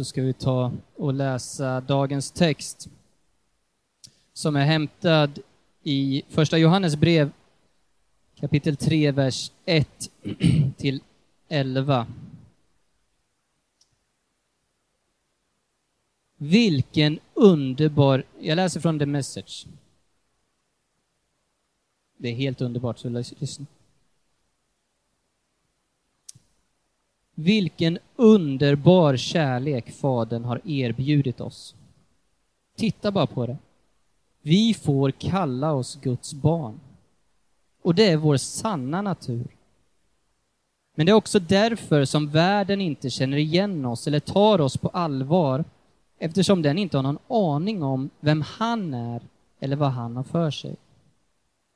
så ska vi ta och läsa dagens text som är hämtad i Första Johannes brev kapitel 3, vers 1 till 11. Vilken underbar... Jag läser från The Message. Det är helt underbart, så lyssna. Vilken underbar kärlek Fadern har erbjudit oss. Titta bara på det. Vi får kalla oss Guds barn. Och det är vår sanna natur. Men det är också därför som världen inte känner igen oss eller tar oss på allvar, eftersom den inte har någon aning om vem han är eller vad han har för sig.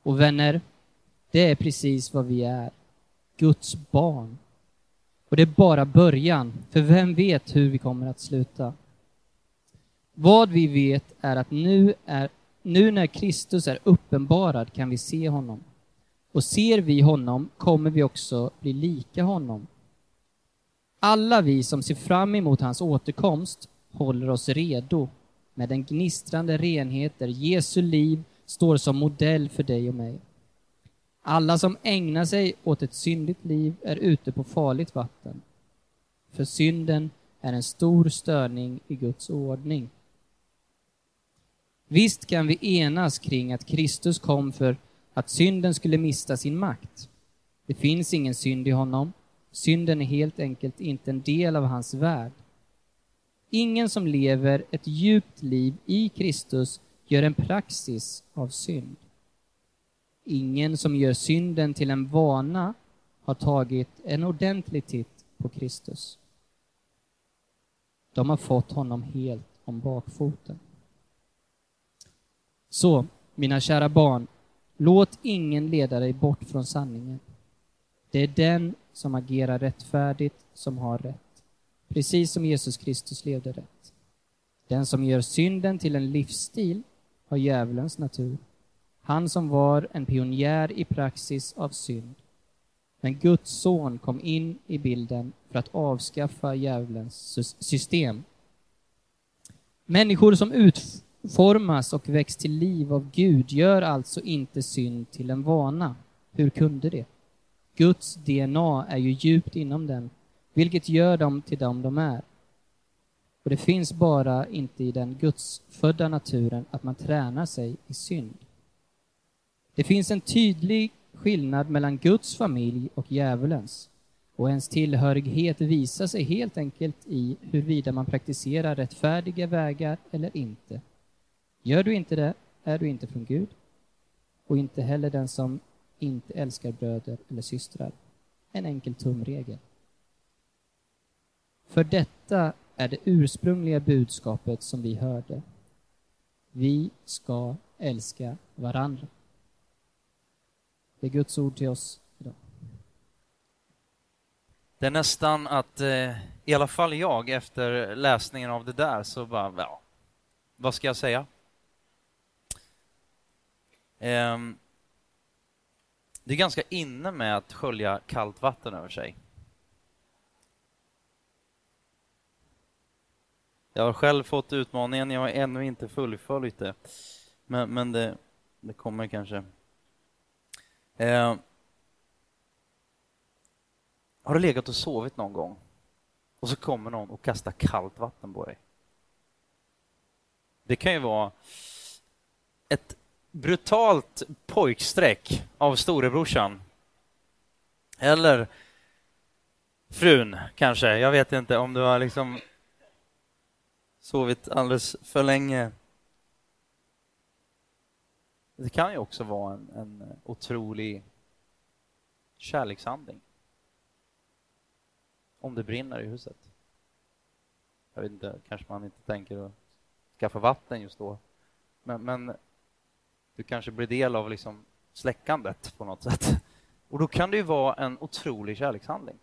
Och vänner, det är precis vad vi är. Guds barn. Och det är bara början, för vem vet hur vi kommer att sluta? Vad vi vet är att nu, är, nu när Kristus är uppenbarad kan vi se honom. Och ser vi honom kommer vi också bli lika honom. Alla vi som ser fram emot hans återkomst håller oss redo med den gnistrande renhet där Jesu liv står som modell för dig och mig. Alla som ägnar sig åt ett syndigt liv är ute på farligt vatten. För synden är en stor störning i Guds ordning. Visst kan vi enas kring att Kristus kom för att synden skulle mista sin makt. Det finns ingen synd i honom. Synden är helt enkelt inte en del av hans värld. Ingen som lever ett djupt liv i Kristus gör en praxis av synd. Ingen som gör synden till en vana har tagit en ordentlig titt på Kristus. De har fått honom helt om bakfoten. Så, mina kära barn, låt ingen leda dig bort från sanningen. Det är den som agerar rättfärdigt som har rätt, precis som Jesus Kristus levde rätt. Den som gör synden till en livsstil har djävulens natur. Han som var en pionjär i praxis av synd. Men Guds son kom in i bilden för att avskaffa djävulens system. Människor som utformas och väcks till liv av Gud gör alltså inte synd till en vana. Hur kunde det? Guds DNA är ju djupt inom dem, vilket gör dem till dem de är. Och det finns bara inte i den gudsfödda naturen att man tränar sig i synd. Det finns en tydlig skillnad mellan Guds familj och djävulens. Och ens tillhörighet visar sig helt enkelt i huruvida man praktiserar rättfärdiga vägar eller inte. Gör du inte det är du inte från Gud och inte heller den som inte älskar bröder eller systrar. En enkel tumregel. För detta är det ursprungliga budskapet som vi hörde. Vi ska älska varandra. Det är Guds ord till oss idag. Det är nästan att, eh, i alla fall jag, efter läsningen av det där, så bara, ja, vad ska jag säga? Ehm, det är ganska inne med att skölja kallt vatten över sig. Jag har själv fått utmaningen, jag har ännu inte fullföljt det. Men, men det, det kommer kanske. Eh, har du legat och sovit någon gång och så kommer någon och kastar kallt vatten på dig? Det kan ju vara ett brutalt pojkstreck av storebrorsan. Eller frun, kanske. Jag vet inte om du har liksom sovit alldeles för länge. Det kan ju också vara en, en otrolig kärlekshandling. Om det brinner i huset. Jag vet inte, kanske man inte tänker att skaffa vatten just då. Men, men du kanske blir del av liksom släckandet på något sätt. Och då kan det ju vara en otrolig kärlekshandling.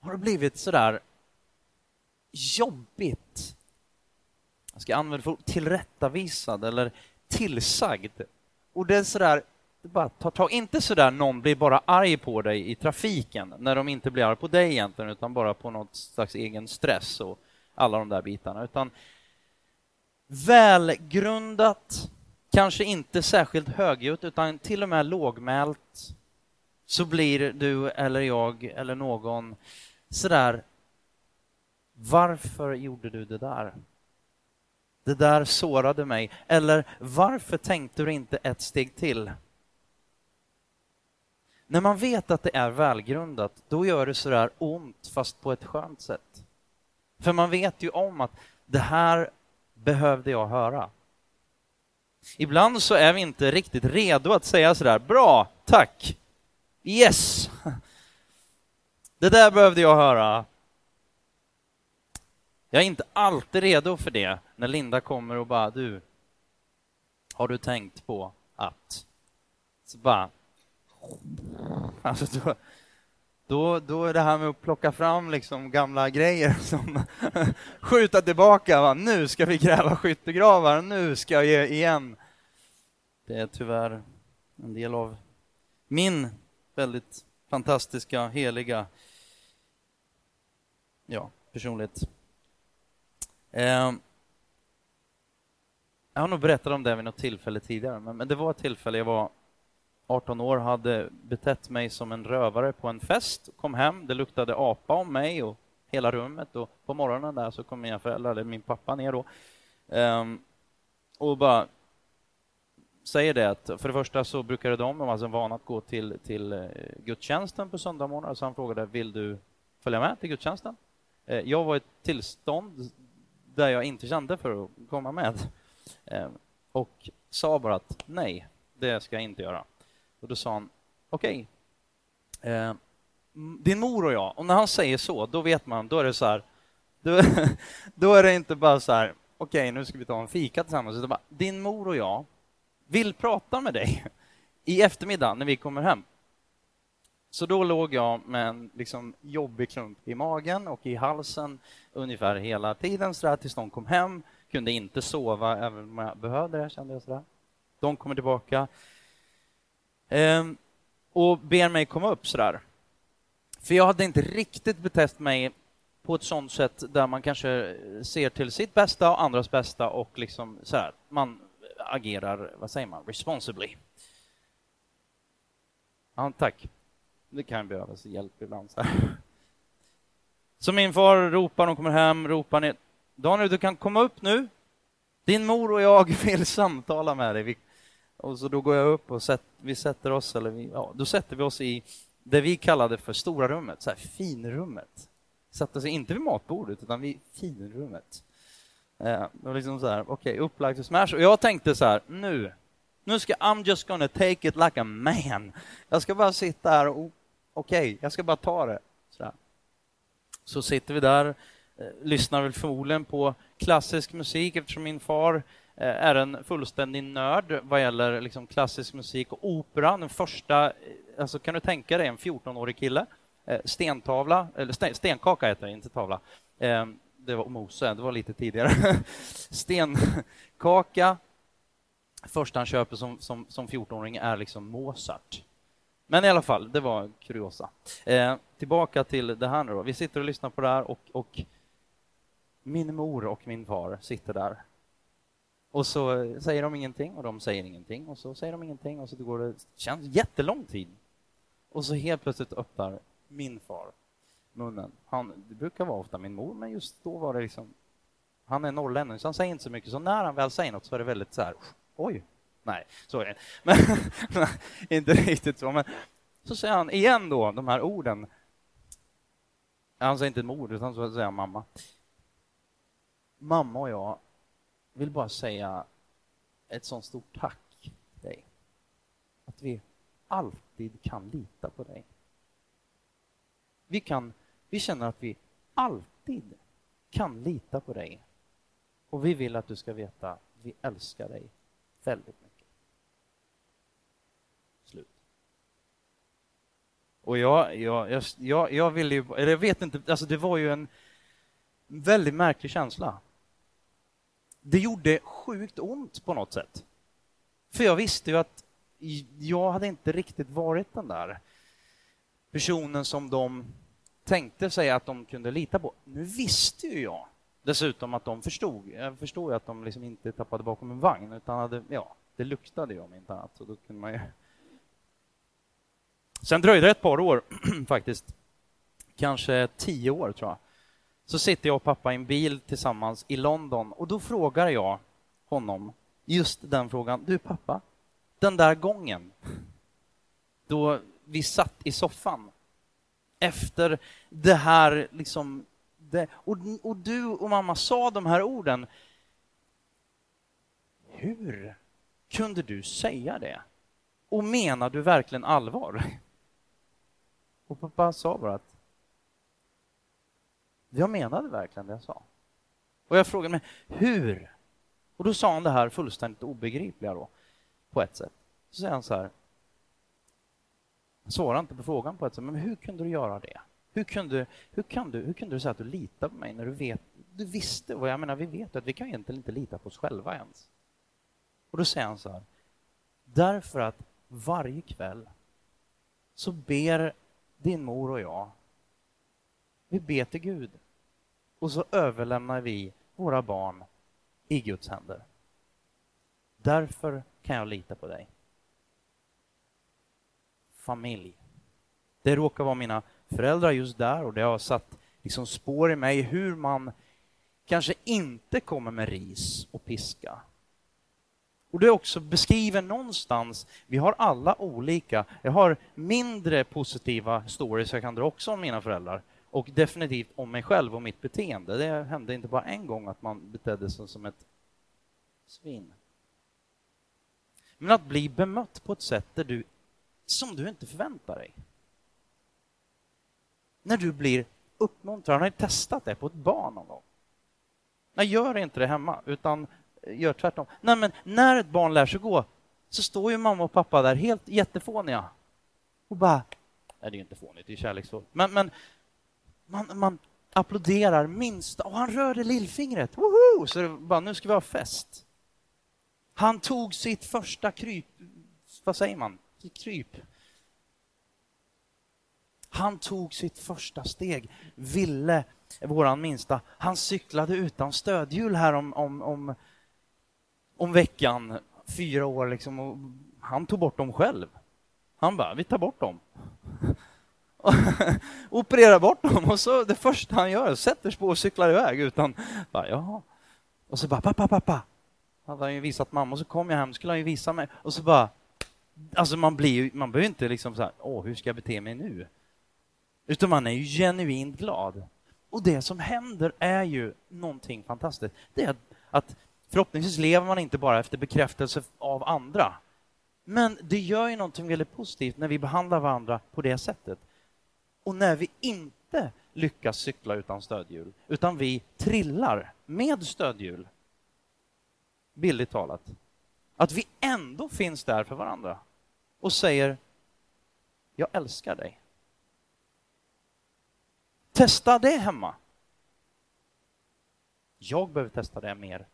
Har det blivit sådär jobbigt. Jag ska använda för tillrättavisad eller tillsagd. Och det är sådär, bara ta tag, inte sådär någon blir bara arg på dig i trafiken när de inte blir arg på dig egentligen utan bara på något slags egen stress och alla de där bitarna utan välgrundat, kanske inte särskilt högljutt utan till och med lågmält så blir du eller jag eller någon sådär varför gjorde du det där? Det där sårade mig. Eller varför tänkte du inte ett steg till? När man vet att det är välgrundat, då gör det sådär ont fast på ett skönt sätt. För man vet ju om att det här behövde jag höra. Ibland så är vi inte riktigt redo att säga sådär, bra, tack, yes, det där behövde jag höra. Jag är inte alltid redo för det när Linda kommer och bara, du, har du tänkt på att? Så bara, alltså då, då, då är det här med att plocka fram liksom gamla grejer som skjuta tillbaka, va? nu ska vi gräva skyttegravar, nu ska jag ge igen. Det är tyvärr en del av min väldigt fantastiska, heliga ja, personlighet. Eh, jag har nog berättat om det vid något tillfälle tidigare, men, men det var ett tillfälle jag var 18 år, hade betett mig som en rövare på en fest, kom hem, det luktade apa om mig och hela rummet och på morgonen där så kom mina föräldrar, eller min pappa ner då, um, och bara säger det att för det första så brukade de, de hade alltså vana att gå till, till eh, gudstjänsten på söndagsmorgnar, så han frågade vill du följa med till gudstjänsten? Eh, jag var i ett tillstånd där jag inte kände för att komma med. Ehm, och sa bara att nej, det ska jag inte göra. Och då sa han, okej, ehm, okay. din mor och jag, och när han säger så, då vet man, då är det så här, då, då är det inte bara så här, okej, okay, nu ska vi ta en fika tillsammans, utan bara, din mor och jag vill prata med dig i eftermiddag när vi kommer hem. Så då låg jag med en liksom jobbig klump i magen och i halsen ungefär hela tiden så där, tills de kom hem. Kunde inte sova även om jag behövde det, kände jag. sådär. De kommer tillbaka ehm, och ber mig komma upp sådär. För jag hade inte riktigt betett mig på ett sånt sätt där man kanske ser till sitt bästa och andras bästa och liksom så här, man agerar, vad säger man, responsibly. Ja, tack. Det kan behövas hjälp ibland. Så, så min far ropar, de kommer hem, ropar ner. Daniel, du kan komma upp nu. Din mor och jag vill samtala med dig. Och så då går jag upp och sätt, vi sätter oss, eller vi, ja, då sätter vi oss i det vi kallade för stora rummet, så här finrummet. Satte oss inte vid matbordet, utan vid finrummet. Eh, och liksom så här, okej, okay, upplagt för smash. Och jag tänkte så här, nu, nu ska I'm just gonna take it like a man. Jag ska bara sitta här och okej, okay, jag ska bara ta det. Så, så sitter vi där, Eh, lyssnar väl förmodligen på klassisk musik eftersom min far eh, är en fullständig nörd vad gäller liksom klassisk musik och opera. Den första, eh, alltså kan du tänka dig en 14-årig kille, stentavla, eller stenkaka heter det, inte tavla. Det var Mose, det var lite tidigare. Stenkaka. Första han köper som, som, som 14-åring är liksom Mozart. Men i alla fall, det var kuriosa. Eh, tillbaka till det här nu då. Vi sitter och lyssnar på det här och, och min mor och min far sitter där. Och så säger de ingenting och de säger ingenting och så säger de ingenting och så går det känns jättelång tid. Och så helt plötsligt öppnar min far munnen. Han, det brukar vara ofta min mor, men just då var det liksom... Han är norrlänning, så han säger inte så mycket. Så när han väl säger något så är det väldigt så här, oj, Nej, så är det men, inte riktigt så. Men så säger han igen då de här orden. Han säger inte mor, utan så säger han mamma. Mamma och jag vill bara säga ett sånt stort tack till dig. Att vi alltid kan lita på dig. Vi, kan, vi känner att vi alltid kan lita på dig. Och vi vill att du ska veta att vi älskar dig väldigt mycket. Och jag, jag, jag, jag ville ju, eller jag vet inte, alltså det var ju en väldigt märklig känsla. Det gjorde sjukt ont på något sätt. För jag visste ju att jag hade inte riktigt varit den där personen som de tänkte sig att de kunde lita på. Nu visste ju jag dessutom att de förstod. Jag förstod ju att de liksom inte tappade bakom en vagn, utan hade, ja, det luktade ju om inte annat. Så då kunde man ju... Sen dröjde det ett par år faktiskt, kanske tio år tror jag. Så sitter jag och pappa i en bil tillsammans i London och då frågar jag honom just den frågan. Du pappa, den där gången då vi satt i soffan efter det här liksom det, och, och du och mamma sa de här orden. Hur kunde du säga det? Och menar du verkligen allvar? Och pappa sa bara att jag menade verkligen det jag sa. Och jag frågade mig, hur? Och då sa han det här fullständigt obegripliga då, på ett sätt. Så säger han så här, svarar inte på frågan på ett sätt, men hur kunde du göra det? Hur kunde, hur, kan du, hur kunde du säga att du litar på mig när du vet, du visste vad jag menar, vi vet att vi kan egentligen inte lita på oss själva ens. Och då säger han så här, därför att varje kväll så ber din mor och jag, vi ber till Gud och så överlämnar vi våra barn i Guds händer. Därför kan jag lita på dig. Familj. Det råkar vara mina föräldrar just där och det har satt liksom spår i mig hur man kanske inte kommer med ris och piska. Och det också beskriver någonstans, vi har alla olika, jag har mindre positiva stories jag kan dra också om mina föräldrar och definitivt om mig själv och mitt beteende. Det hände inte bara en gång att man betedde sig som ett svin. Men att bli bemött på ett sätt där du, som du inte förväntar dig när du blir uppmuntrad. Har ni testat det på ett barn någon gång? Nej, gör inte det hemma, utan gör tvärtom. Nej, men när ett barn lär sig gå så står ju mamma och pappa där helt jättefåniga och bara... Nej, det är inte fånigt, det är kärleksfullt. Men, men man, man applåderar minsta... Och han rörde lillfingret. Woho! Så det bara, nu ska vi ha fest. Han tog sitt första kryp... Vad säger man? Sitt kryp han tog sitt första steg, ville, våran minsta, han cyklade utan stödhjul här om, om, om, om veckan, fyra år liksom, och han tog bort dem själv. Han bara, vi tar bort dem. Opererar bort dem och så det första han gör, sätter sig på och cyklar iväg utan, bara, jaha. Och så bara, pappa, pappa. Hade han ju visat mamma och så kom jag hem, skulle han ju visa mig och så bara, alltså man blir ju, man behöver inte liksom så här, åh, hur ska jag bete mig nu? Utan man är ju genuint glad. Och det som händer är ju någonting fantastiskt. Det är att förhoppningsvis lever man inte bara efter bekräftelse av andra. Men det gör ju någonting väldigt positivt när vi behandlar varandra på det sättet. Och när vi inte lyckas cykla utan stödhjul, utan vi trillar med stödhjul, bildligt talat, att vi ändå finns där för varandra och säger jag älskar dig. Testa det hemma. Jag behöver testa det mer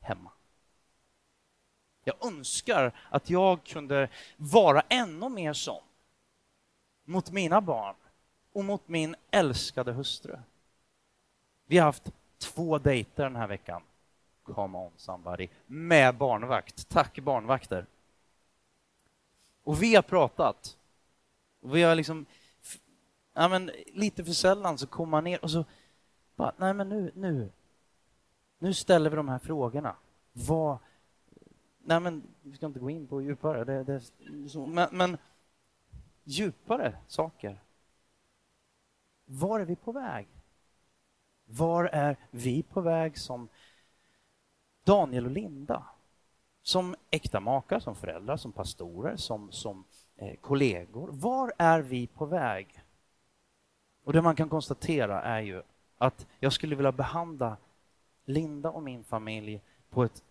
hemma. Jag önskar att jag kunde vara ännu mer sån mot mina barn och mot min älskade hustru. Vi har haft två dejter den här veckan. Come on somebody. Med barnvakt. Tack barnvakter. Och vi har pratat. Och vi har liksom ja, men lite för sällan så kommer man ner och så bara, nej men nu, nu, nu ställer vi de här frågorna. Vad, nej men vi ska inte gå in på djupare, det, det, så, men, men djupare saker. Var är vi på väg? Var är vi på väg som Daniel och Linda? Som äkta makar, som föräldrar, som pastorer, som, som eh, kollegor. Var är vi på väg? Och det man kan konstatera är ju att jag skulle vilja behandla Linda och min familj på ett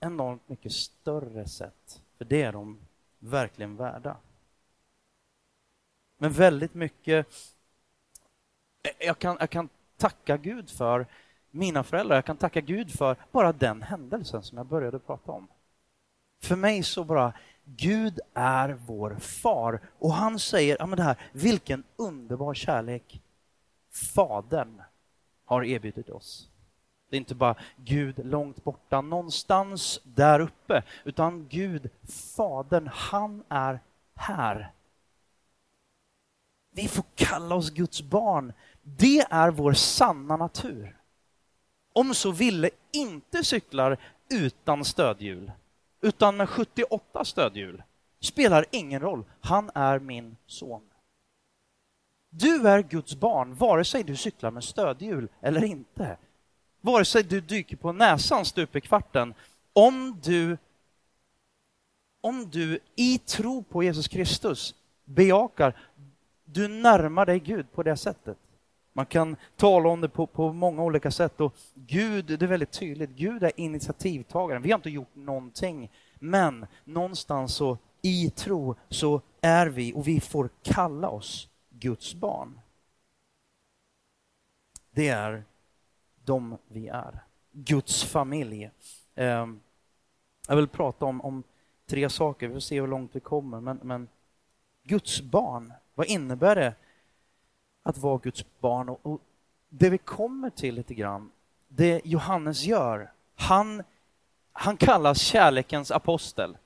enormt mycket större sätt. För det är de verkligen värda. Men väldigt mycket... Jag kan, jag kan tacka Gud för mina föräldrar. Jag kan tacka Gud för bara den händelsen som jag började prata om. För mig så bara Gud är vår far. Och han säger, ja men det här, vilken underbar kärlek Fadern har erbjudit oss. Det är inte bara Gud långt borta, någonstans där uppe, utan Gud, Fadern, han är här. Vi får kalla oss Guds barn. Det är vår sanna natur. Om så ville inte cyklar utan stödhjul, utan med 78 stödhjul. Spelar ingen roll, han är min son. Du är Guds barn, vare sig du cyklar med stödhjul eller inte. Vare sig du dyker på näsan stup i kvarten. Om du, om du i tro på Jesus Kristus bejakar, du närmar dig Gud på det sättet. Man kan tala om det på, på många olika sätt och Gud, det är väldigt tydligt, Gud är initiativtagaren. Vi har inte gjort någonting, men någonstans så i tro så är vi och vi får kalla oss Guds barn. Det är de vi är. Guds familj. Ehm, jag vill prata om, om tre saker, vi får se hur långt vi kommer. Men, men Guds barn, vad innebär det att vara Guds barn? Och, och det vi kommer till lite grann, det Johannes gör, han, han kallas kärlekens apostel.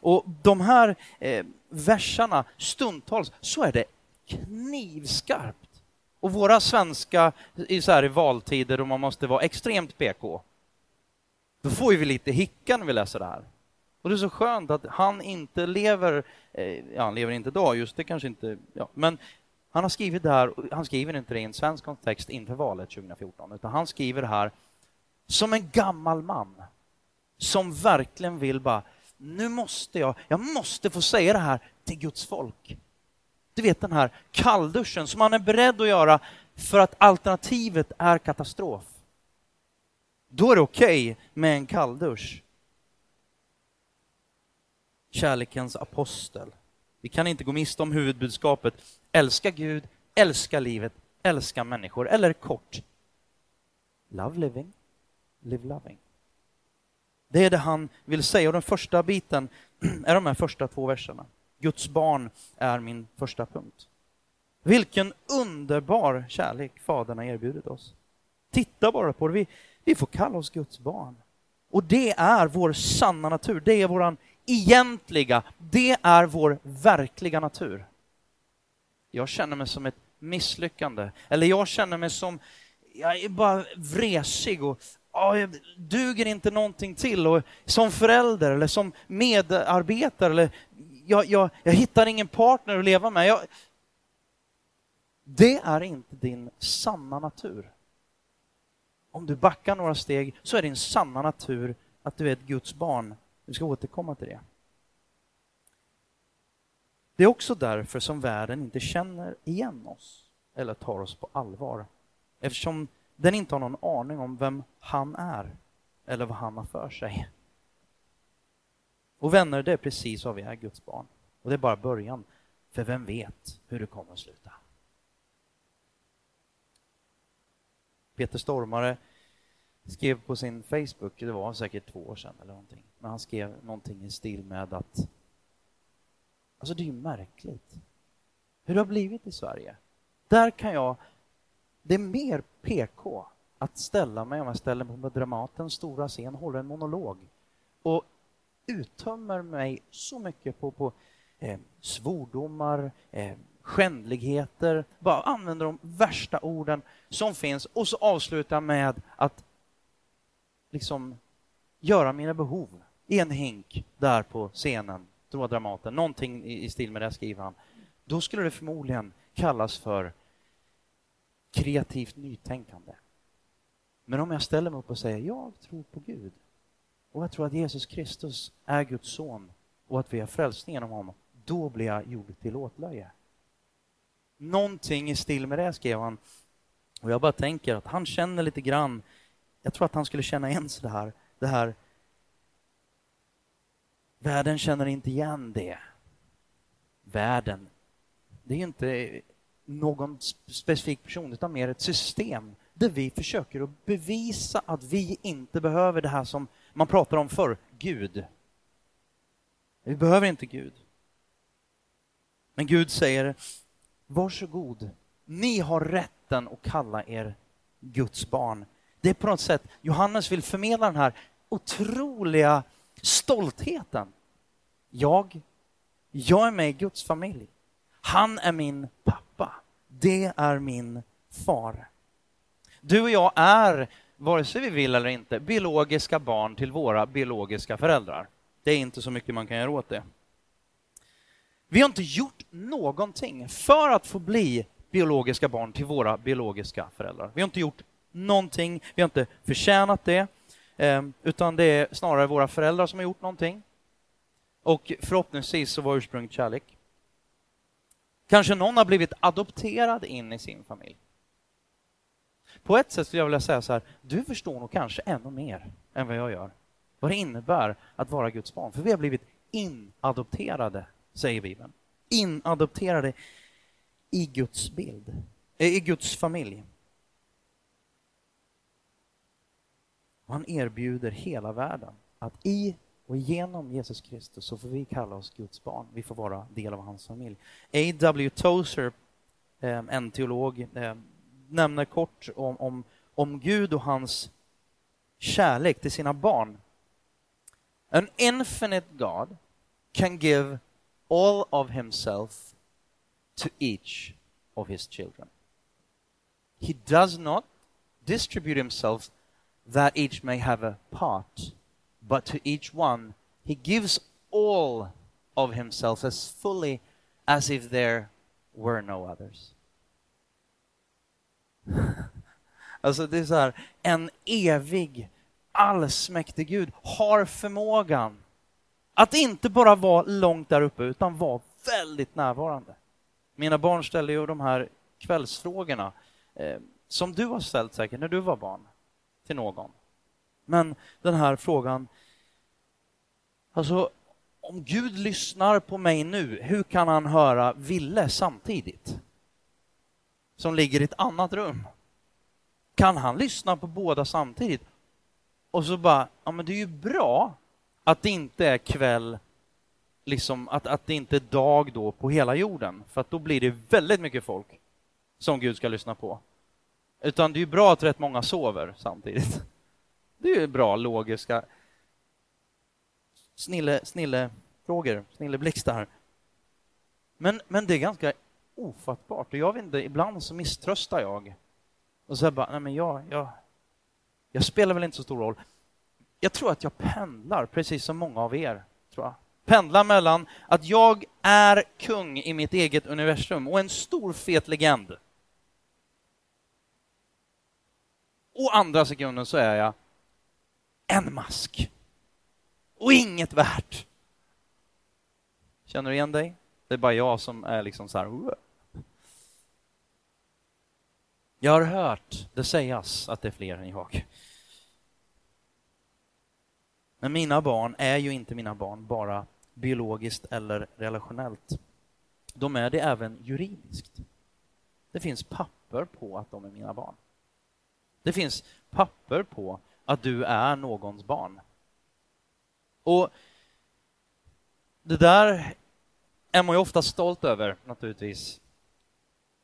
Och de här eh, verserna, stundtals, så är det knivskarpt. Och våra svenska i, så här, i valtider, och man måste vara extremt PK, då får vi lite hicka när vi läser det här. Och det är så skönt att han inte lever, eh, ja han lever inte idag, just det kanske inte, ja, men han har skrivit det här, han skriver inte det i en svensk kontext inför valet 2014, utan han skriver det här som en gammal man som verkligen vill bara, nu måste jag, jag måste få säga det här till Guds folk. Du vet den här kallduschen som man är beredd att göra för att alternativet är katastrof. Då är det okej okay med en kalldusch. Kärlekens apostel. Vi kan inte gå miste om huvudbudskapet. Älska Gud, älska livet, älska människor. Eller kort, love living, live loving. Det är det han vill säga och den första biten är de här första två verserna. Guds barn är min första punkt. Vilken underbar kärlek Fadern har erbjudit oss. Titta bara på det, vi, vi får kalla oss Guds barn. Och det är vår sanna natur, det är vår egentliga, det är vår verkliga natur. Jag känner mig som ett misslyckande, eller jag känner mig som, jag är bara vresig och oh, jag duger inte någonting till. Och som förälder eller som medarbetare eller jag, jag, jag hittar ingen partner att leva med. Jag... Det är inte din sanna natur. Om du backar några steg så är din sanna natur att du är ett Guds barn. Vi ska återkomma till det. Det är också därför som världen inte känner igen oss eller tar oss på allvar. Eftersom den inte har någon aning om vem han är eller vad han har för sig. Och vänner, det är precis vad vi är, Guds barn. Och det är bara början. För vem vet hur det kommer att sluta? Peter Stormare skrev på sin Facebook, det var säkert två år sedan eller någonting, men han skrev någonting i stil med att Alltså det är ju märkligt. Hur det har blivit i Sverige. Där kan jag, det är mer PK att ställa mig, om jag ställer mig på Dramatens stora scen, håller en monolog och uttömmer mig så mycket på, på eh, svordomar, eh, skändligheter, bara använder de värsta orden som finns och så avslutar med att liksom göra mina behov i en hink där på scenen, då Dramaten, någonting i, i stil med det skriver han. Då skulle det förmodligen kallas för kreativt nytänkande. Men om jag ställer mig upp och säger jag tror på Gud och jag tror att Jesus Kristus är Guds son och att vi har frälsning genom honom, då blir jag gjord till åtlöje. Någonting i stil med det skrev han. Och jag bara tänker att han känner lite grann, jag tror att han skulle känna igen sig det här, det här Världen känner inte igen det. Världen, det är inte någon specifik person utan mer ett system där vi försöker att bevisa att vi inte behöver det här som man pratar om för Gud. Vi behöver inte Gud. Men Gud säger, varsågod, ni har rätten att kalla er Guds barn. Det är på något sätt, Johannes vill förmedla den här otroliga stoltheten. Jag, jag är med i Guds familj. Han är min pappa. Det är min far. Du och jag är, vare sig vi vill eller inte, biologiska barn till våra biologiska föräldrar. Det är inte så mycket man kan göra åt det. Vi har inte gjort någonting för att få bli biologiska barn till våra biologiska föräldrar. Vi har inte gjort någonting, vi har inte förtjänat det, Ehm, utan det är snarare våra föräldrar som har gjort någonting. Och förhoppningsvis så var ursprunget kärlek. Kanske någon har blivit adopterad in i sin familj. På ett sätt skulle jag vilja säga så här, du förstår nog kanske ännu mer än vad jag gör. Vad det innebär att vara Guds barn. För vi har blivit inadopterade, säger Bibeln. Inadopterade i Guds bild, eh, i Guds familj. Och han erbjuder hela världen att i och genom Jesus Kristus så får vi kalla oss Guds barn. Vi får vara del av hans familj. A.W. Tozer, eh, en teolog, eh, nämner kort om, om, om Gud och hans kärlek till sina barn. An infinite God can give all of himself to each of his children. He does not distribute himself that each may have a part, but to each one he gives all of himself as fully as if there were no others. alltså det är så här, en evig allsmäktig Gud har förmågan att inte bara vara långt där uppe utan vara väldigt närvarande. Mina barn ställer ju de här kvällsfrågorna eh, som du har ställt säkert när du var barn till någon. Men den här frågan, alltså om Gud lyssnar på mig nu, hur kan han höra Ville samtidigt? Som ligger i ett annat rum. Kan han lyssna på båda samtidigt? Och så bara, ja men det är ju bra att det inte är kväll, liksom att, att det inte är dag då på hela jorden, för att då blir det väldigt mycket folk som Gud ska lyssna på. Utan det är ju bra att rätt många sover samtidigt. Det är ju bra logiska snille, snille frågor, snille blixtar. Men, men det är ganska ofattbart. Och jag vet inte, ibland så misströstar jag. Och så här bara, nej men jag, jag, jag spelar väl inte så stor roll. Jag tror att jag pendlar, precis som många av er, tror jag. Pendlar mellan att jag är kung i mitt eget universum och en stor fet legend. Och andra sekunden så är jag en mask. Och inget värt. Känner du igen dig? Det är bara jag som är liksom så här. Jag har hört det sägas att det är fler än jag. Men mina barn är ju inte mina barn bara biologiskt eller relationellt. De är det även juridiskt. Det finns papper på att de är mina barn. Det finns papper på att du är någons barn. Och det där är man ju ofta stolt över, naturligtvis.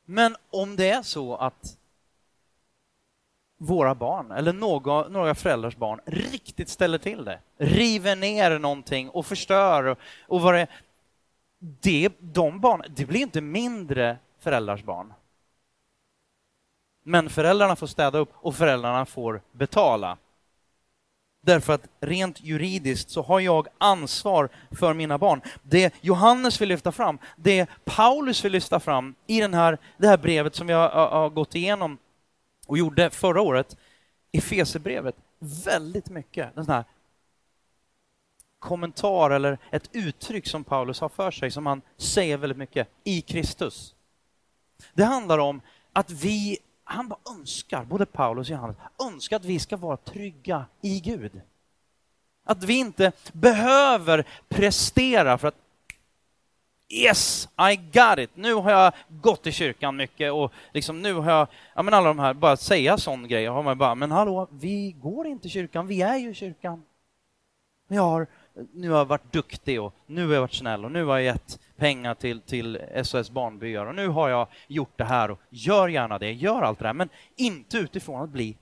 Men om det är så att våra barn, eller några, några föräldrars barn, riktigt ställer till det, river ner någonting och förstör och, och vad det det, de barn, det blir inte mindre föräldrars barn. Men föräldrarna får städa upp och föräldrarna får betala. Därför att rent juridiskt så har jag ansvar för mina barn. Det Johannes vill lyfta fram, det Paulus vill lyfta fram i den här, det här brevet som jag har gått igenom och gjorde förra året, i Fesebrevet, väldigt mycket. Den här kommentar eller ett uttryck som Paulus har för sig, som han säger väldigt mycket, i Kristus. Det handlar om att vi han bara önskar, både Paulus och Johannes, önskar att vi ska vara trygga i Gud. Att vi inte behöver prestera för att Yes, I got it! Nu har jag gått i kyrkan mycket och liksom nu har jag, ja men alla de här, bara säga sån grej, har man bara, men hallå, vi går inte i kyrkan, vi är ju i kyrkan. Vi har nu har jag varit duktig och nu har jag varit snäll och nu har jag gett pengar till, till SOS Barnbyar och nu har jag gjort det här och gör gärna det, gör allt det där, men inte utifrån att bli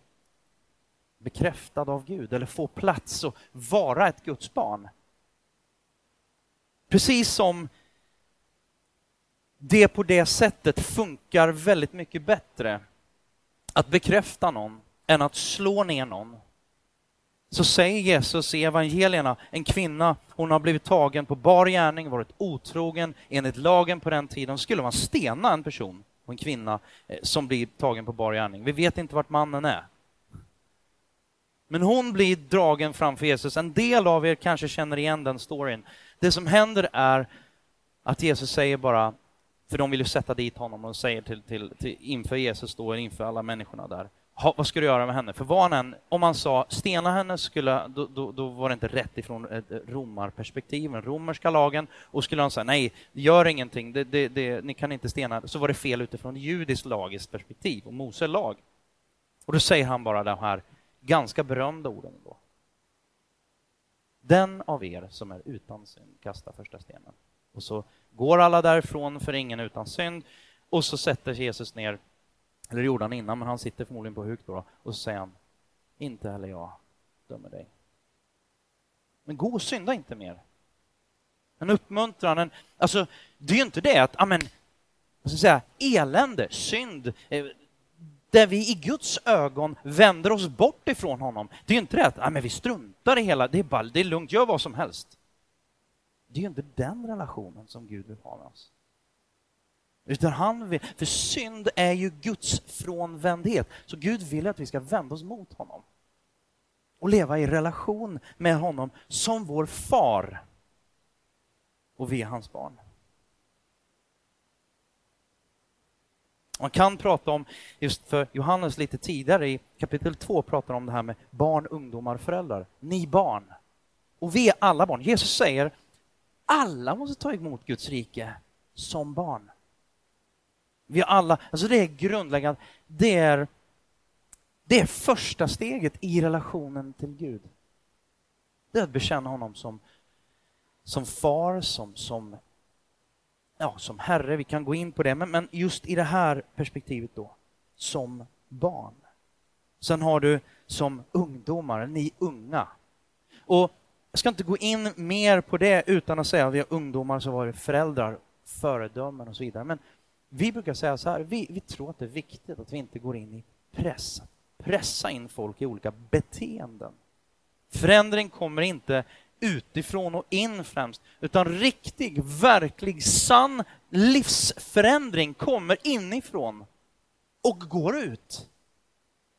bekräftad av Gud eller få plats och vara ett Guds barn. Precis som det på det sättet funkar väldigt mycket bättre att bekräfta någon än att slå ner någon. Så säger Jesus i evangelierna, en kvinna, hon har blivit tagen på bar gärning, varit otrogen. Enligt lagen på den tiden skulle man stena en person, en kvinna, eh, som blir tagen på bar gärning. Vi vet inte vart mannen är. Men hon blir dragen framför Jesus. En del av er kanske känner igen den storyn. Det som händer är att Jesus säger bara, för de vill ju sätta dit honom och säger till, till, till inför Jesus då, inför alla människorna där, ha, vad ska du göra med henne? För var han om man sa stena henne, skulle, då, då, då, var det inte rätt ifrån ett romarperspektiv, den romerska lagen, och skulle han säga nej, gör ingenting, det, det, det, ni kan inte stena, så var det fel utifrån judiskt lagiskt perspektiv och Mose lag. Och då säger han bara de här ganska berömda orden då. Den av er som är utan synd kastar första stenen. Och så går alla därifrån för ingen utan synd och så sätter Jesus ner, eller det gjorde han innan, men han sitter förmodligen på huk då, och så säger han, inte heller jag dömer dig. Men gå och synda inte mer. En uppmuntran, en, alltså det är ju inte det att, amen, vad ska jag säga, elände, synd, eh, där vi i Guds ögon vänder oss bort ifrån honom. Det är ju inte det att amen, vi struntar i hela, det är, bara, det är lugnt, gör vad som helst. Det är ju inte den relationen som Gud vill ha med oss. Utan han vill, för synd är ju Guds frånvändhet. Så Gud vill att vi ska vända oss mot honom. Och leva i relation med honom som vår far. Och vi är hans barn. Man kan prata om, just för Johannes lite tidigare i kapitel 2 pratar om det här med barn, ungdomar, föräldrar. Ni barn. Och vi är alla barn. Jesus säger alla måste ta emot Guds rike som barn. Vi har alla, alltså det är grundläggande, det är, det är första steget i relationen till Gud. Det är att bekänna honom som, som far, som, som ja, som herre, vi kan gå in på det, men, men just i det här perspektivet då, som barn. Sen har du som ungdomar, ni unga. Och jag ska inte gå in mer på det utan att säga att vi har ungdomar som varit föräldrar, föredömen och så vidare. Men vi brukar säga så här, vi, vi tror att det är viktigt att vi inte går in i press, pressa in folk i olika beteenden. Förändring kommer inte utifrån och in främst, utan riktig, verklig, sann livsförändring kommer inifrån och går ut.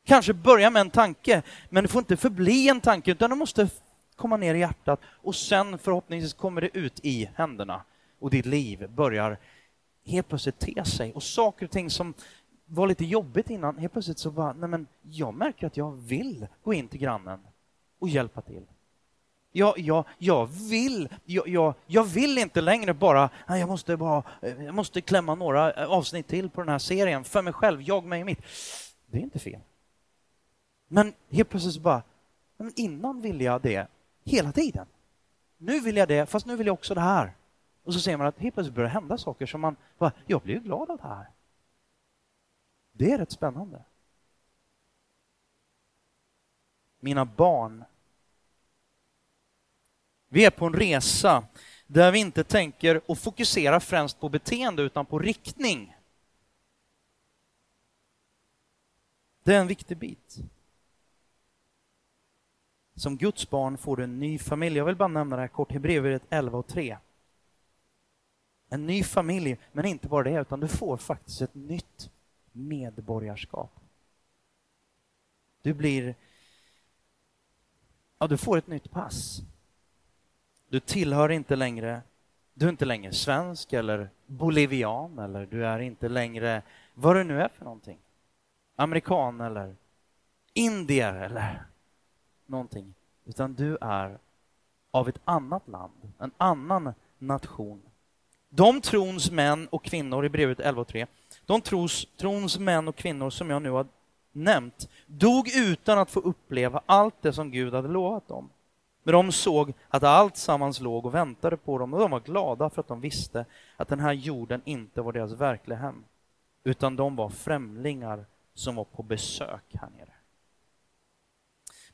Kanske börja med en tanke, men det får inte förbli en tanke, utan det måste komma ner i hjärtat och sen förhoppningsvis kommer det ut i händerna och ditt liv börjar helt plötsligt te sig och saker och ting som var lite jobbigt innan, helt plötsligt så bara, nej men jag märker att jag vill gå in till grannen och hjälpa till. Jag, jag, jag, vill, jag, jag, jag vill inte längre bara, jag måste, bara, eh, jag måste klämma några eh, avsnitt till på den här serien för mig själv, jag, mig och mitt. Det är inte fel. Men helt plötsligt så bara, men innan ville jag det hela tiden. Nu vill jag det, fast nu vill jag också det här. Och så ser man att helt plötsligt börjar hända saker som man bara, jag blir glad av det här. Det är rätt spännande. Mina barn vi är på en resa där vi inte tänker och fokuserar främst på beteende utan på riktning. Det är en viktig bit. Som Guds barn får du en ny familj. Jag vill bara nämna det här kort, Hebreerbrevet 11 och 3. En ny familj, men inte bara det, utan du får faktiskt ett nytt medborgarskap. Du blir... Ja, du får ett nytt pass. Du tillhör inte längre, du är inte längre svensk eller bolivian eller du är inte längre vad du nu är för någonting. Amerikan eller indier eller någonting. Utan du är av ett annat land, en annan nation. De trons män och kvinnor i brevet 11.3, de tros, trons män och kvinnor som jag nu har nämnt, dog utan att få uppleva allt det som Gud hade lovat dem. Men de såg att allt sammans låg och väntade på dem och de var glada för att de visste att den här jorden inte var deras verkliga hem, utan de var främlingar som var på besök här nere.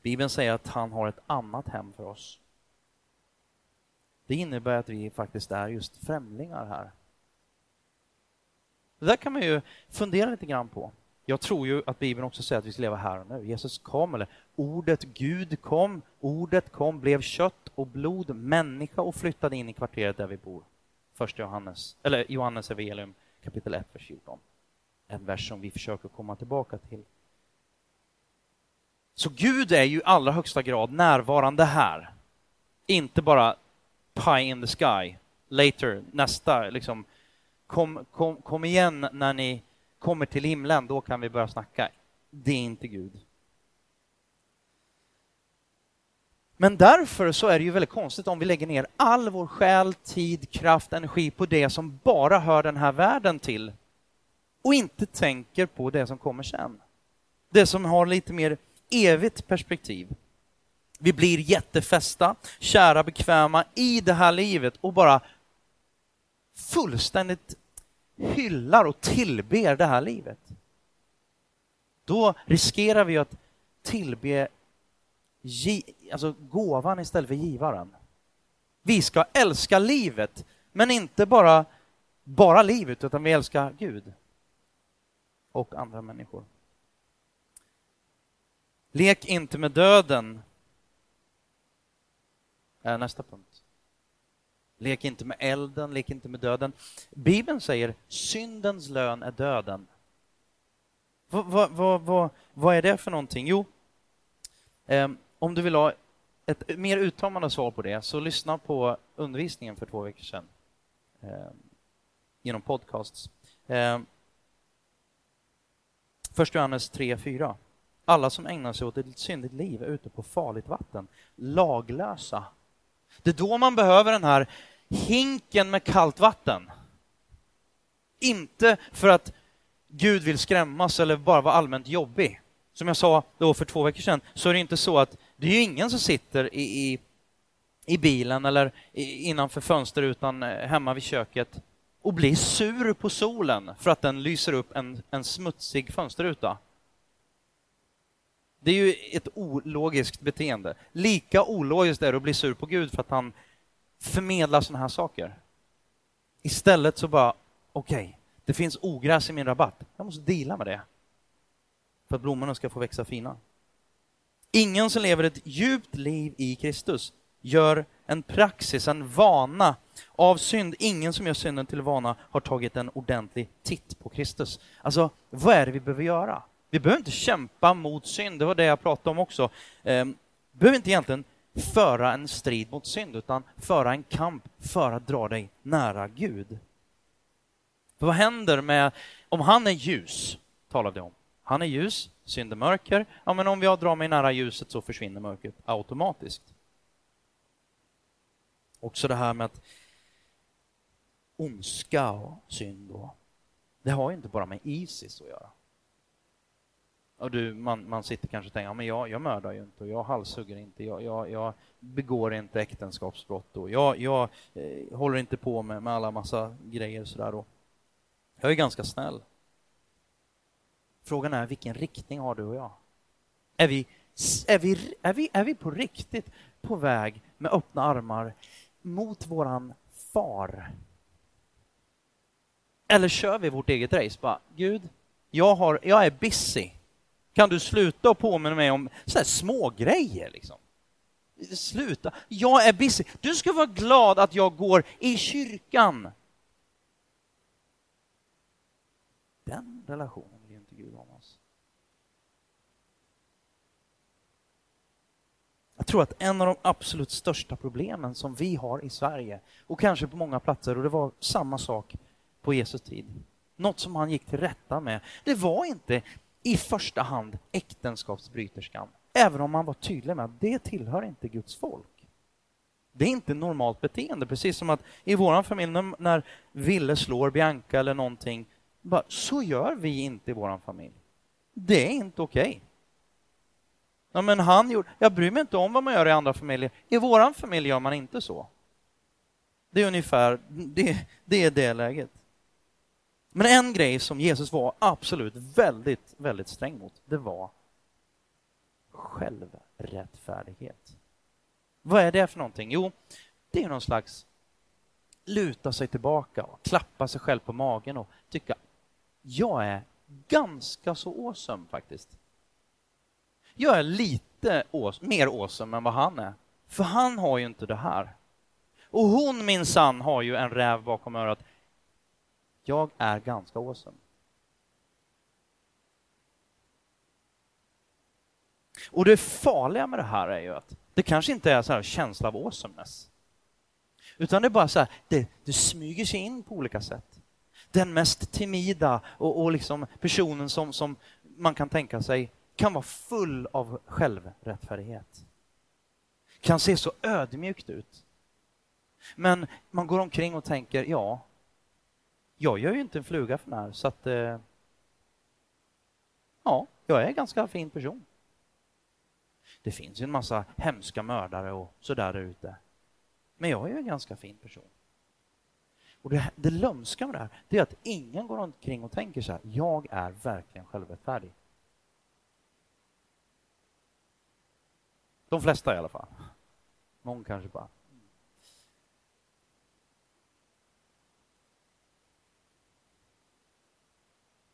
Bibeln säger att han har ett annat hem för oss. Det innebär att vi faktiskt är just främlingar här. Det där kan man ju fundera lite grann på. Jag tror ju att Bibeln också säger att vi ska leva här och nu. Jesus kom, eller ordet Gud kom, ordet kom, blev kött och blod, människa och flyttade in i kvarteret där vi bor. Första Johannes, eller Johannes evangelium kapitel 1, vers 14. En vers som vi försöker komma tillbaka till. Så Gud är ju i allra högsta grad närvarande här. Inte bara pie in the sky, later, nästa, liksom. Kom, kom, kom igen när ni kommer till himlen, då kan vi börja snacka. Det är inte Gud. Men därför så är det ju väldigt konstigt om vi lägger ner all vår själ, tid, kraft, energi på det som bara hör den här världen till och inte tänker på det som kommer sen. Det som har lite mer evigt perspektiv. Vi blir jättefästa, kära, bekväma i det här livet och bara fullständigt hyllar och tillber det här livet. Då riskerar vi att tillbe alltså gåvan istället för givaren. Vi ska älska livet, men inte bara, bara livet, utan vi älskar Gud och andra människor. Lek inte med döden, Eh, nästa punkt. Lek inte med elden, lek inte med döden. Bibeln säger syndens lön är döden. Vad, vad, vad, vad, vad är det för någonting? Jo, eh, om du vill ha ett mer uttömmande svar på det, så lyssna på undervisningen för två veckor sedan eh, genom podcasts. Eh, Först Johannes 3.4. Alla som ägnar sig åt ett syndigt liv är ute på farligt vatten, laglösa. Det är då man behöver den här hinken med kallt vatten. Inte för att Gud vill skrämmas eller bara vara allmänt jobbig. Som jag sa då för två veckor sedan, så är det inte så att det är ingen som sitter i, i, i bilen eller innanför fönsterrutan eh, hemma vid köket och blir sur på solen för att den lyser upp en, en smutsig fönsterruta. Det är ju ett ologiskt beteende. Lika ologiskt är det att bli sur på Gud för att han förmedlar sådana här saker. Istället så bara, okej, okay, det finns ogräs i min rabatt. Jag måste dela med det. För att blommorna ska få växa fina. Ingen som lever ett djupt liv i Kristus gör en praxis, en vana av synd. Ingen som gör synden till vana har tagit en ordentlig titt på Kristus. Alltså, vad är det vi behöver göra? Vi behöver inte kämpa mot synd, det var det jag pratade om också. Ehm, vi behöver inte egentligen föra en strid mot synd, utan föra en kamp för att dra dig nära Gud. För vad händer med, om han är ljus, talade jag om. Han är ljus, synd är mörker. Ja, men om jag drar mig nära ljuset så försvinner mörkret automatiskt. Också det här med att ondska och synd, och, det har inte bara med Isis att göra. Och du, man, man sitter kanske och tänker, ja, men jag, jag mördar ju inte, och jag halshugger inte, jag, jag, jag begår inte äktenskapsbrott, och jag, jag eh, håller inte på med, med alla massa grejer sådär. Och jag är ganska snäll. Frågan är, vilken riktning har du och jag? Är vi, är vi, är vi, är vi på riktigt på väg med öppna armar mot våran far? Eller kör vi vårt eget race? Bara, Gud, jag, har, jag är busy. Kan du sluta och påminna mig om så här små grejer liksom? Sluta. Jag är busy. Du ska vara glad att jag går i kyrkan. Den relationen vill inte Gud ha med oss. Jag tror att en av de absolut största problemen som vi har i Sverige och kanske på många platser, och det var samma sak på Jesu tid, något som han gick till rätta med, det var inte i första hand äktenskapsbryterskan, även om man var tydlig med att det tillhör inte Guds folk. Det är inte normalt beteende, precis som att i vår familj när Ville slår Bianca eller någonting, bara, så gör vi inte i vår familj. Det är inte okej. Okay. Ja, men han gjorde... Jag bryr mig inte om vad man gör i andra familjer. I vår familj gör man inte så. Det är ungefär det, det är det läget. Men en grej som Jesus var absolut väldigt, väldigt sträng mot, det var självrättfärdighet. Vad är det för någonting? Jo, det är någon slags luta sig tillbaka och klappa sig själv på magen och tycka jag är ganska så awesome faktiskt. Jag är lite mer awesome än vad han är. För han har ju inte det här. Och hon minsann har ju en räv bakom örat. Jag är ganska awesome. Och det farliga med det här är ju att det kanske inte är så här känsla av awesomeness. Utan det är bara så här, det, det smyger sig in på olika sätt. Den mest timida och, och liksom personen som, som man kan tänka sig kan vara full av självrättfärdighet. Kan se så ödmjukt ut. Men man går omkring och tänker, ja, jag gör ju inte en fluga för när, så att eh, ja, jag är en ganska fin person. Det finns ju en massa hemska mördare och sådär där ute. Men jag är ju en ganska fin person. Och det, det lömska med det här, det är att ingen går omkring och tänker så här, jag är verkligen självrättfärdig. De flesta i alla fall. Någon kanske bara.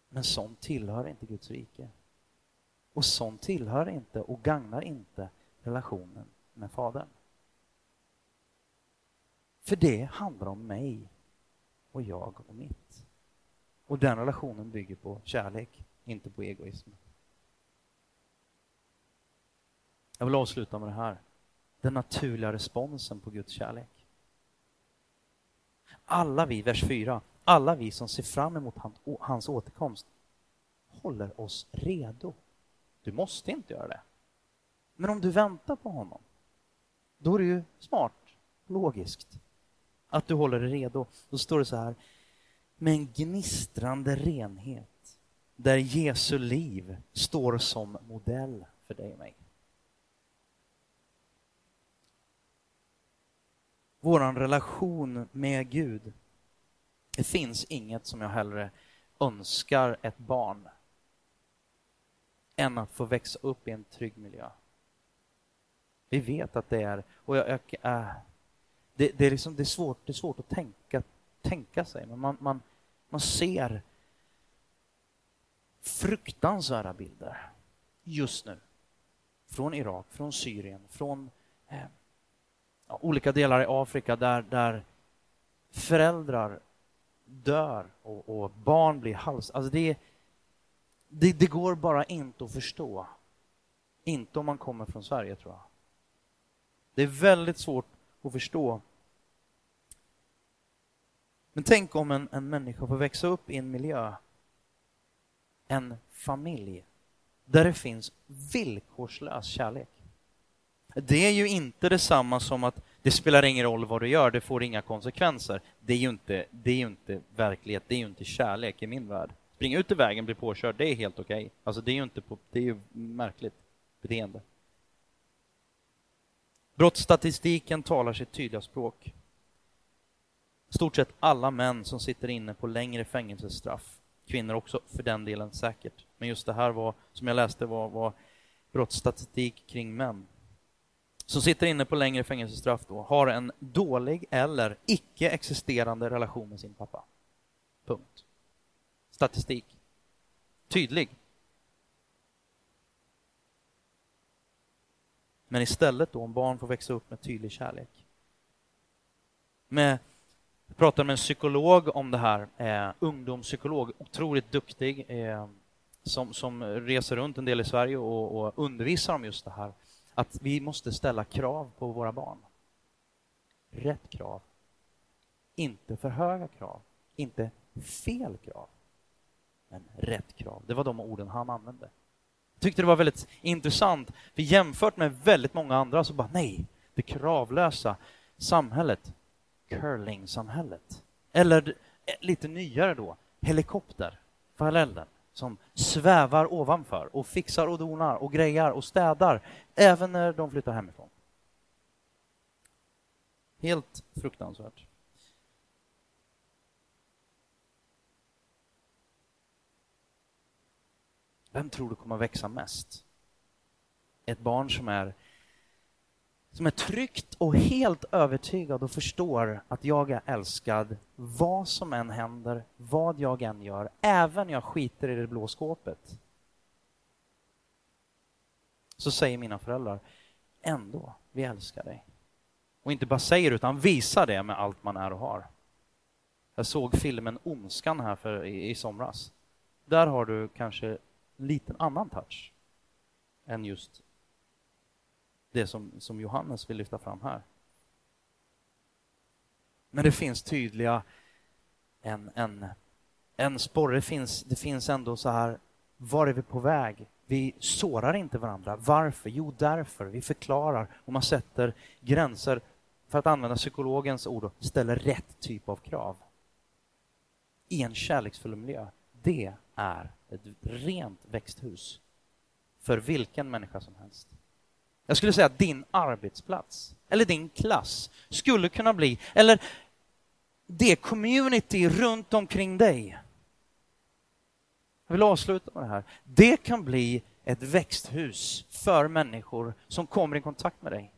Men sånt tillhör inte Guds rike. Och sånt tillhör inte och gagnar inte relationen med Fadern. För det handlar om mig och jag och mitt. Och den relationen bygger på kärlek, inte på egoism. Jag vill avsluta med det här. Den naturliga responsen på Guds kärlek. Alla vi, vers 4, alla vi som ser fram emot hans återkomst håller oss redo. Du måste inte göra det. Men om du väntar på honom, då är det ju smart, logiskt, att du håller dig redo. Då står det så här, med en gnistrande renhet, där Jesu liv står som modell för dig och mig. Vår relation med Gud, det finns inget som jag hellre önskar ett barn än att få växa upp i en trygg miljö. Vi vet att det är... Och jag, jag, äh, det, det, är liksom, det, är svårt, det är svårt att tänka, tänka sig, men man, man, man ser fruktansvärda bilder just nu. Från Irak, från Syrien, från eh, olika delar i Afrika där, där föräldrar dör och, och barn blir hals... Alltså det, det, det går bara inte att förstå. Inte om man kommer från Sverige, tror jag. Det är väldigt svårt att förstå. Men tänk om en, en människa får växa upp i en miljö, en familj, där det finns villkorslös kärlek. Det är ju inte detsamma som att det spelar ingen roll vad du gör, det får inga konsekvenser. Det är ju inte, det är ju inte verklighet, det är ju inte kärlek i min värld. Springa ut i vägen, bli påkörd, det är helt okej. Okay. Alltså det är ju inte på, det är ju märkligt beteende. Brottsstatistiken talar sitt tydliga språk. Stort sett alla män som sitter inne på längre fängelsestraff, kvinnor också för den delen säkert, men just det här var, som jag läste var, var brottsstatistik kring män som sitter inne på längre fängelsestraff då, har en dålig eller icke-existerande relation med sin pappa. Punkt. Statistik. Tydlig. Men istället då om barn får växa upp med tydlig kärlek. Med, jag pratade med en psykolog om det här, eh, ungdomspsykolog, otroligt duktig, eh, som, som reser runt en del i Sverige och, och undervisar om just det här att vi måste ställa krav på våra barn. Rätt krav. Inte för höga krav. Inte fel krav. Men rätt krav. Det var de orden han använde. Jag tyckte det var väldigt intressant, för jämfört med väldigt många andra så bara nej, det kravlösa samhället, curling-samhället. Eller lite nyare då, helikopter, parallellen, som svävar ovanför och fixar och donar och grejar och städar även när de flyttar hemifrån. Helt fruktansvärt. Vem tror du kommer växa mest? Ett barn som är som är tryggt och helt övertygad och förstår att jag är älskad vad som än händer, vad jag än gör, även jag skiter i det blå skåpet. Så säger mina föräldrar, ändå, vi älskar dig. Och inte bara säger utan visar det med allt man är och har. Jag såg filmen Ondskan här för, i, i somras. Där har du kanske en liten annan touch än just det som, som Johannes vill lyfta fram här. Men det finns tydliga, en, en, en sporre finns, det finns ändå så här, var är vi på väg? Vi sårar inte varandra. Varför? Jo, därför. Vi förklarar och man sätter gränser, för att använda psykologens ord, och ställer rätt typ av krav. I en kärleksfull miljö. Det är ett rent växthus för vilken människa som helst. Jag skulle säga att din arbetsplats eller din klass skulle kunna bli, eller det community runt omkring dig. Jag vill avsluta med det här. Det kan bli ett växthus för människor som kommer i kontakt med dig.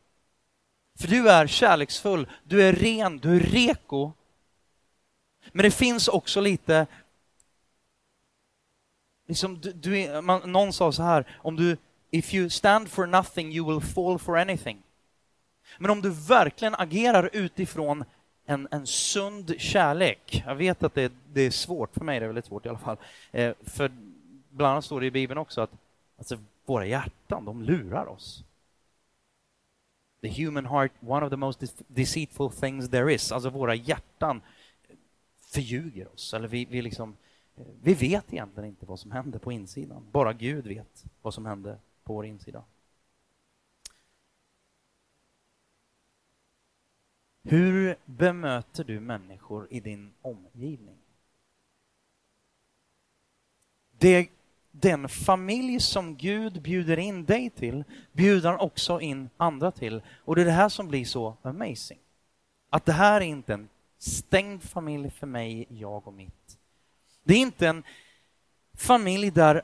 För du är kärleksfull, du är ren, du är reko. Men det finns också lite... Liksom, du, du är, man, någon sa så här, om du If you stand for nothing you will fall for anything. Men om du verkligen agerar utifrån en, en sund kärlek. Jag vet att det, det, är svårt, för mig det är väldigt svårt i alla fall. Eh, för bland annat står det i Bibeln också att alltså, våra hjärtan, de lurar oss. The human heart, one of the most deceitful things there is. Alltså våra hjärtan förljuger oss. Eller vi, vi, liksom, eh, vi vet egentligen inte vad som händer på insidan. Bara Gud vet vad som händer på vår insida. Hur bemöter du människor i din omgivning? Det, den familj som Gud bjuder in dig till bjuder han också in andra till. Och det är det här som blir så amazing. Att det här är inte en stängd familj för mig, jag och mitt. Det är inte en familj där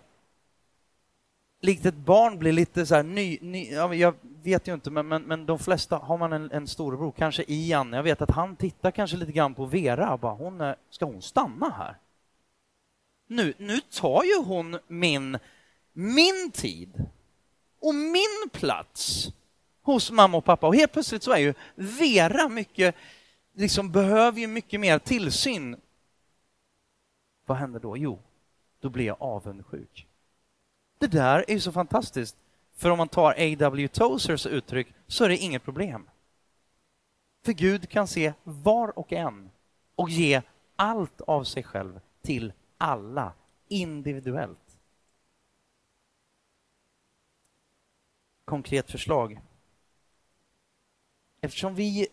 likt ett barn blir lite så här ny, ny jag vet ju inte, men, men, men de flesta, har man en, en storebror, kanske Ian, jag vet att han tittar kanske lite grann på Vera, bara, hon är, ska hon stanna här? Nu, nu tar ju hon min, min tid och min plats hos mamma och pappa och helt plötsligt så är ju Vera mycket, liksom behöver ju mycket mer tillsyn. Vad händer då? Jo, då blir jag avundsjuk. Det där är ju så fantastiskt. För om man tar A.W. Tozers uttryck så är det inget problem. För Gud kan se var och en och ge allt av sig själv till alla individuellt. Konkret förslag. Eftersom vi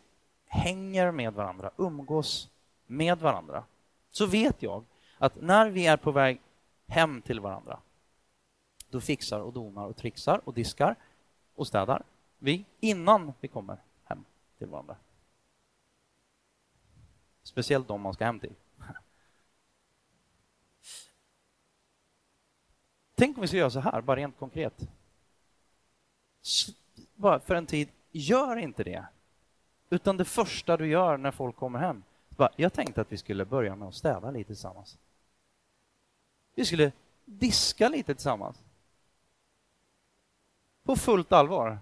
hänger med varandra, umgås med varandra, så vet jag att när vi är på väg hem till varandra då fixar och donar och trixar och diskar och städar vi innan vi kommer hem till varandra. Speciellt de man ska hem till. Tänk om vi ska göra så här, bara rent konkret. Bara för en tid, gör inte det. Utan det första du gör när folk kommer hem, bara, jag tänkte att vi skulle börja med att städa lite tillsammans. Vi skulle diska lite tillsammans. På fullt allvar.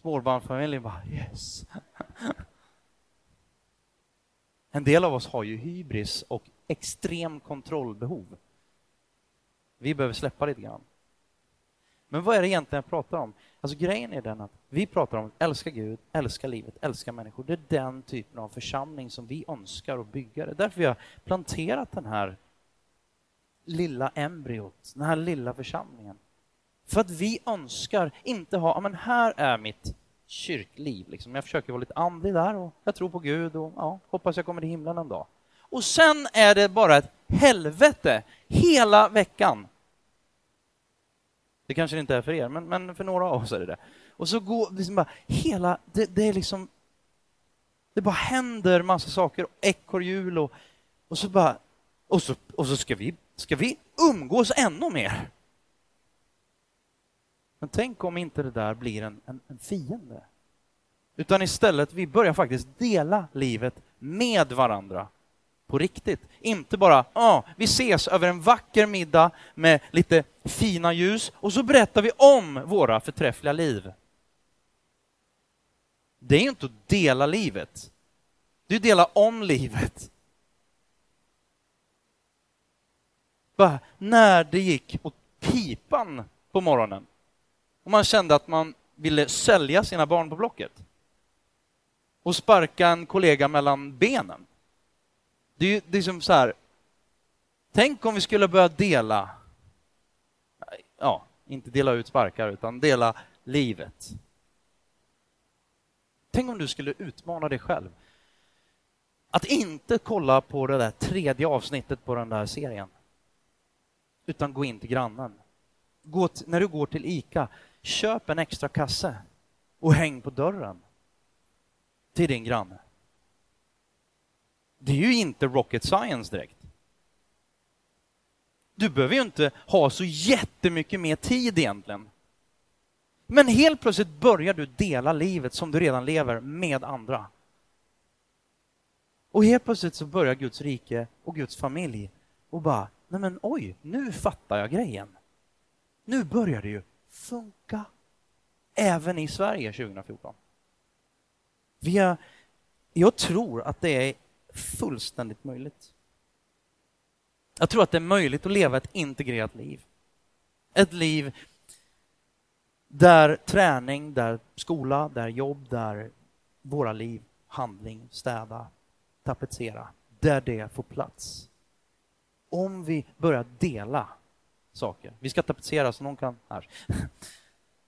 Småbarnsfamiljen bara yes. En del av oss har ju hybris och extrem kontrollbehov. Vi behöver släppa lite grann. Men vad är det egentligen jag pratar om? Alltså grejen är den att vi pratar om att älska Gud, älska livet, älska människor. Det är den typen av församling som vi önskar att bygga. Det är därför vi har planterat den här lilla embryot, den här lilla församlingen. För att vi önskar inte ha, ja men här är mitt kyrkliv. Liksom. Jag försöker vara lite andlig där och jag tror på Gud och ja, hoppas jag kommer till himlen en dag. och sen är det bara ett helvete hela veckan. Det kanske det inte är för er, men, men för några av oss är det det. Och så går liksom bara hela, det, det är liksom, det bara händer massa saker, ekorrhjul och, och så bara, och så, och så ska vi, ska vi umgås ännu mer. Men tänk om inte det där blir en, en, en fiende. Utan istället, vi börjar faktiskt dela livet med varandra på riktigt. Inte bara, ah, vi ses över en vacker middag med lite fina ljus och så berättar vi om våra förträffliga liv. Det är ju inte att dela livet. Det är att dela om livet. Bara när det gick åt pipan på morgonen och man kände att man ville sälja sina barn på Blocket och sparka en kollega mellan benen. Det är ju det är som så här, tänk om vi skulle börja dela, ja, inte dela ut sparkar, utan dela livet. Tänk om du skulle utmana dig själv. Att inte kolla på det där tredje avsnittet på den där serien. Utan gå in till grannen. Gå när du går till ICA, köp en extra kasse och häng på dörren till din granne. Det är ju inte rocket science direkt. Du behöver ju inte ha så jättemycket mer tid egentligen. Men helt plötsligt börjar du dela livet som du redan lever med andra. Och helt plötsligt så börjar Guds rike och Guds familj och bara, nej men oj, nu fattar jag grejen. Nu börjar det ju funka. Även i Sverige 2014. Vi har, jag tror att det är fullständigt möjligt. Jag tror att det är möjligt att leva ett integrerat liv. Ett liv där träning, där skola, där jobb, där våra liv, handling, städa, tapetsera, där det får plats. Om vi börjar dela saker. Vi ska tapetsera så någon kan... Här.